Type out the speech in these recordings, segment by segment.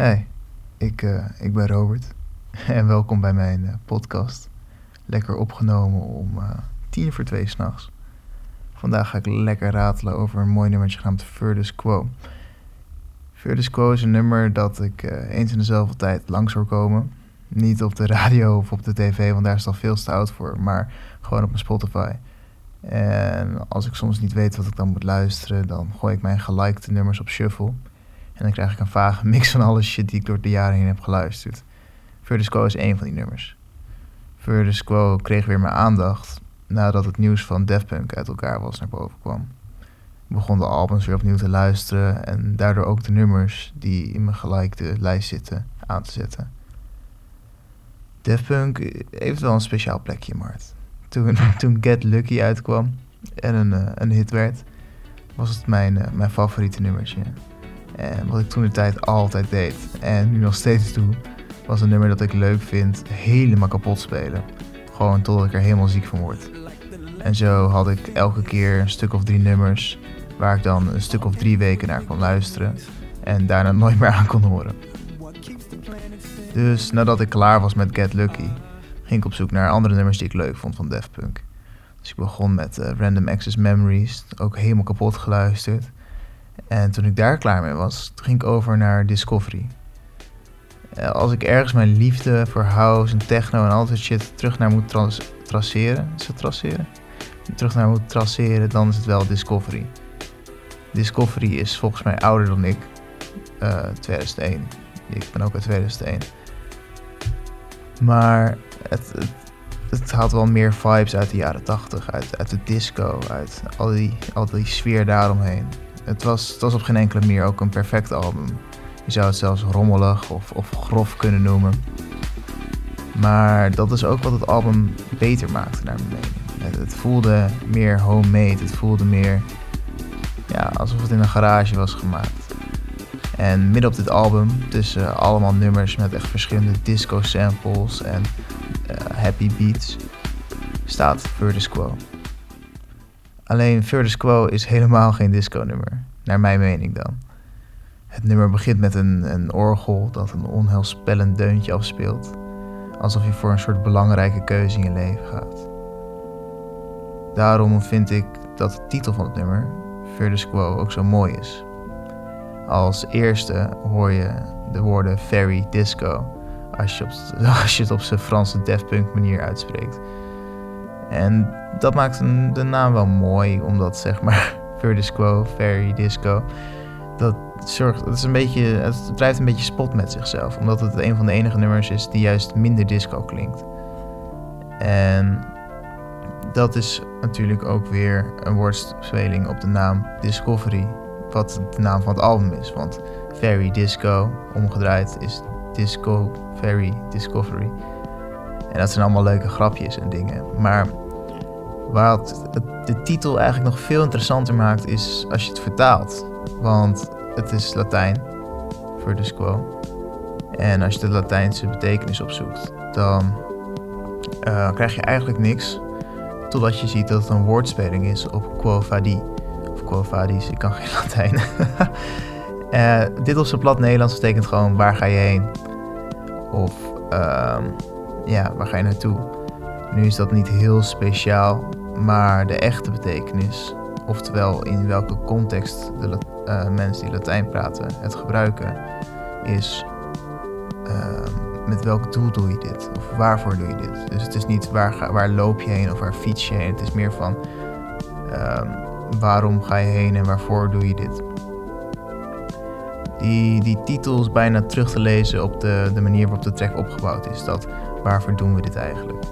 Hey, ik, uh, ik ben Robert en welkom bij mijn uh, podcast. Lekker opgenomen om uh, tien voor twee s'nachts. Vandaag ga ik lekker ratelen over een mooi nummertje genaamd Furtus Quo. Furtus Quo is een nummer dat ik eens in dezelfde tijd langs hoor komen. Niet op de radio of op de tv, want daar is het al veel te oud voor, maar gewoon op mijn Spotify. En als ik soms niet weet wat ik dan moet luisteren, dan gooi ik mijn gelikte nummers op shuffle. En dan krijg ik een vage mix van alle shit die ik door de jaren heen heb geluisterd. Further Quo is één van die nummers. Further Quo kreeg weer mijn aandacht nadat het nieuws van Def Punk uit elkaar was naar boven kwam. Ik begon de albums weer opnieuw te luisteren en daardoor ook de nummers die in mijn gelikte lijst zitten aan te zetten. Def Punk heeft wel een speciaal plekje in. Toen, toen Get Lucky uitkwam en een, uh, een hit werd, was het mijn, uh, mijn favoriete nummertje. En wat ik toen de tijd altijd deed en nu nog steeds doe, was een nummer dat ik leuk vind helemaal kapot spelen. Gewoon totdat ik er helemaal ziek van word. En zo had ik elke keer een stuk of drie nummers waar ik dan een stuk of drie weken naar kon luisteren en daarna nooit meer aan kon horen. Dus nadat ik klaar was met Get Lucky, ging ik op zoek naar andere nummers die ik leuk vond van Daft Punk. Dus ik begon met uh, Random Access Memories, ook helemaal kapot geluisterd. En toen ik daar klaar mee was, ging ik over naar Discovery. Eh, als ik ergens mijn liefde voor house en techno en al dat shit terug naar moet traceren, is traceren? Terug naar moet traceren, dan is het wel Discovery. Discovery is volgens mij ouder dan ik. Uh, eh, 2001. Ik ben ook uit 2001. Maar het, het, het, haalt wel meer vibes uit de jaren 80, uit, uit de disco, uit al die, al die sfeer daaromheen. Het was, het was op geen enkele manier ook een perfect album. Je zou het zelfs rommelig of, of grof kunnen noemen. Maar dat is ook wat het album beter maakte, naar mijn mening. Het, voelde meer homemade, het voelde meer ja, alsof het in een garage was gemaakt. En midden op dit album, tussen allemaal nummers met echt verschillende disco samples en uh, happy beats, staat Further Quo. Alleen Further Quo is helemaal geen disco-nummer, naar mijn mening dan. Het nummer begint met een, een orgel dat een onheilspellend deuntje afspeelt, alsof je voor een soort belangrijke keuze in je leven gaat. Daarom vind ik dat de titel van het nummer, Further Quo, ook zo mooi is. Als eerste hoor je de woorden Fairy Disco als je, als het op zijn Franse Daft Punk manier uitspreekt. En dat maakt de naam wel mooi, omdat zeg maar Fur Disco, Fairy Disco, dat zorgt, dat is een beetje, het drijft een beetje spot met zichzelf, omdat het een van de enige nummers is die juist minder disco klinkt. En dat is natuurlijk ook weer een woordspeling op de naam Discovery, wat de naam van het album is. Want Fairy Disco, omgedraaid, is Disco Fairy Discovery. En dat zijn allemaal leuke grapjes en dingen. Maar wat de titel eigenlijk nog veel interessanter maakt, is als je het vertaalt. Want het is Latijn voor Disco. En als je de Latijnse betekenis opzoekt, dan uh, krijg je eigenlijk niks. Totdat je ziet dat het een woordspeling is op Quo Vadi. Of Quo Vadis, ik kan geen Latijn. uh, dit op zijn plat Nederlands betekent gewoon waar ga je heen? Of uh, ja, waar ga je naartoe? Nu is dat niet heel speciaal, maar de echte betekenis, oftewel in welke context de uh, mensen die Latijn praten het gebruiken, is uh, met welk doel doe je dit? Of waarvoor doe je dit? Dus het is niet waar, waar loop je heen of waar fiets je heen. Het is meer van ehm, waarom ga je heen en waarvoor doe je dit? Die, die titel is bijna terug te lezen op de, de manier waarop de track opgebouwd is. Dat waarvoor doen we dit eigenlijk?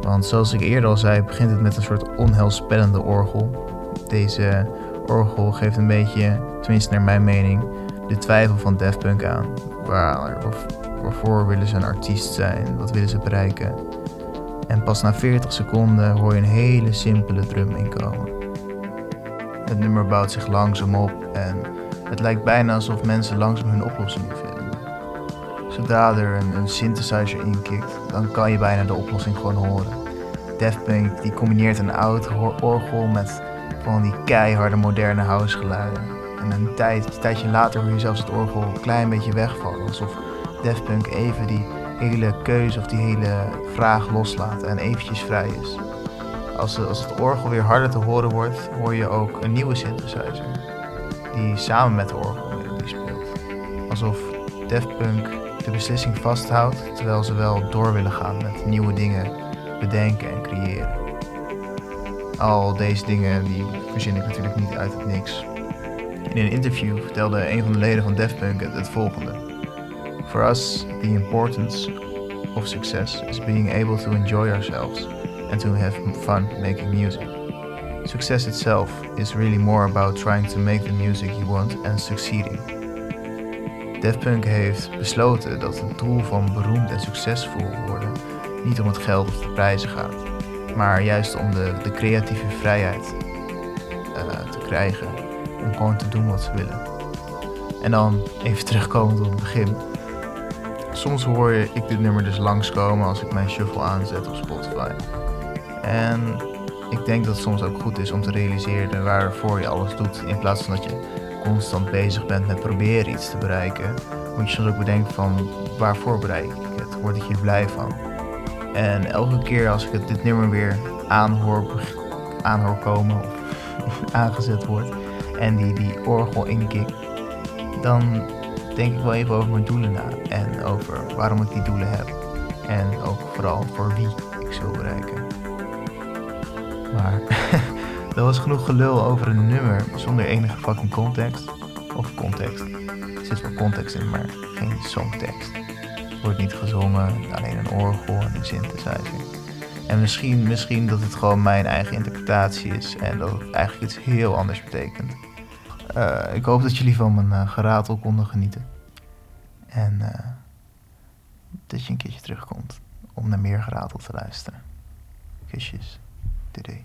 Want zoals ik eerder al zei, begint het met een soort onheilspellende orgel. Deze orgel geeft een beetje, tenminste naar mijn mening, de twijfel van Daft Punk aan. Waar, waarvoor willen ze een artiest zijn? Wat willen ze bereiken? En pas na 40 seconden hoor je een hele simpele drum inkomen. Het nummer bouwt zich langzaam op en het lijkt bijna alsof mensen langzaam hun oplossing vinden. Zodra er een, een synthesizer inkikt, dan kan je bijna de oplossing gewoon horen. Daft Punk die combineert een oud orgel met van die keiharde moderne housegeluiden. En een, tijd, een tijdje later hoor je zelfs het orgel een klein beetje wegvallen. Alsof Daft Punk even die hele keuze of die hele vraag loslaat en eventjes vrij is. Als, als het orgel weer harder te horen wordt, hoor je ook een nieuwe synthesizer. Die samen met de orgel die speelt. Alsof Daft Punk de beslissing vasthoudt, terwijl ze wel door willen gaan met nieuwe dingen bedenken en creëren. Al deze dingen die verzin ik natuurlijk niet uit het niks. In een interview vertelde een van de leden van Daft Punk het, het volgende. For us, the importance of success is being able to enjoy ourselves and to have fun making music. Success itself is really more about trying to make the music you want and succeeding. Daft Punk heeft besloten dat het doel van beroemd en succesvol worden niet om het geld of de prijzen gaat, maar juist om de, de creatieve vrijheid uh, te krijgen om gewoon te doen wat ze willen. En dan even terugkomend op het begin. Soms hoor ik dit nummer dus langskomen als ik mijn shuffle aanzet op Spotify. En ik denk dat het soms ook goed is om te realiseren waarvoor je alles doet. In plaats van dat je constant bezig bent met proberen iets te bereiken, moet je soms ook bedenken van waarvoor bereik ik het? Word ik hier blij van? En elke keer als ik het, dit nummer weer aanhoor, aanhoor komen of aangezet wordt en die, die orgel inkikt, dan denk ik wel even over mijn doelen na en over waarom ik die doelen heb. En ook vooral voor wie ik ze wil bereiken. Maar dat was genoeg gelul over een nummer zonder enige fucking context. Of context. Er zit wel context in, maar geen songtekst. Er wordt niet gezongen, alleen een orgel en een synthesizer. En misschien, misschien dat het gewoon mijn eigen interpretatie is en dat het eigenlijk iets heel anders betekent. Uh, ik hoop dat jullie van mijn uh, geratel konden genieten. En uh, dat je een keertje terugkomt om naar meer geratel te luisteren. Kusjes. Today.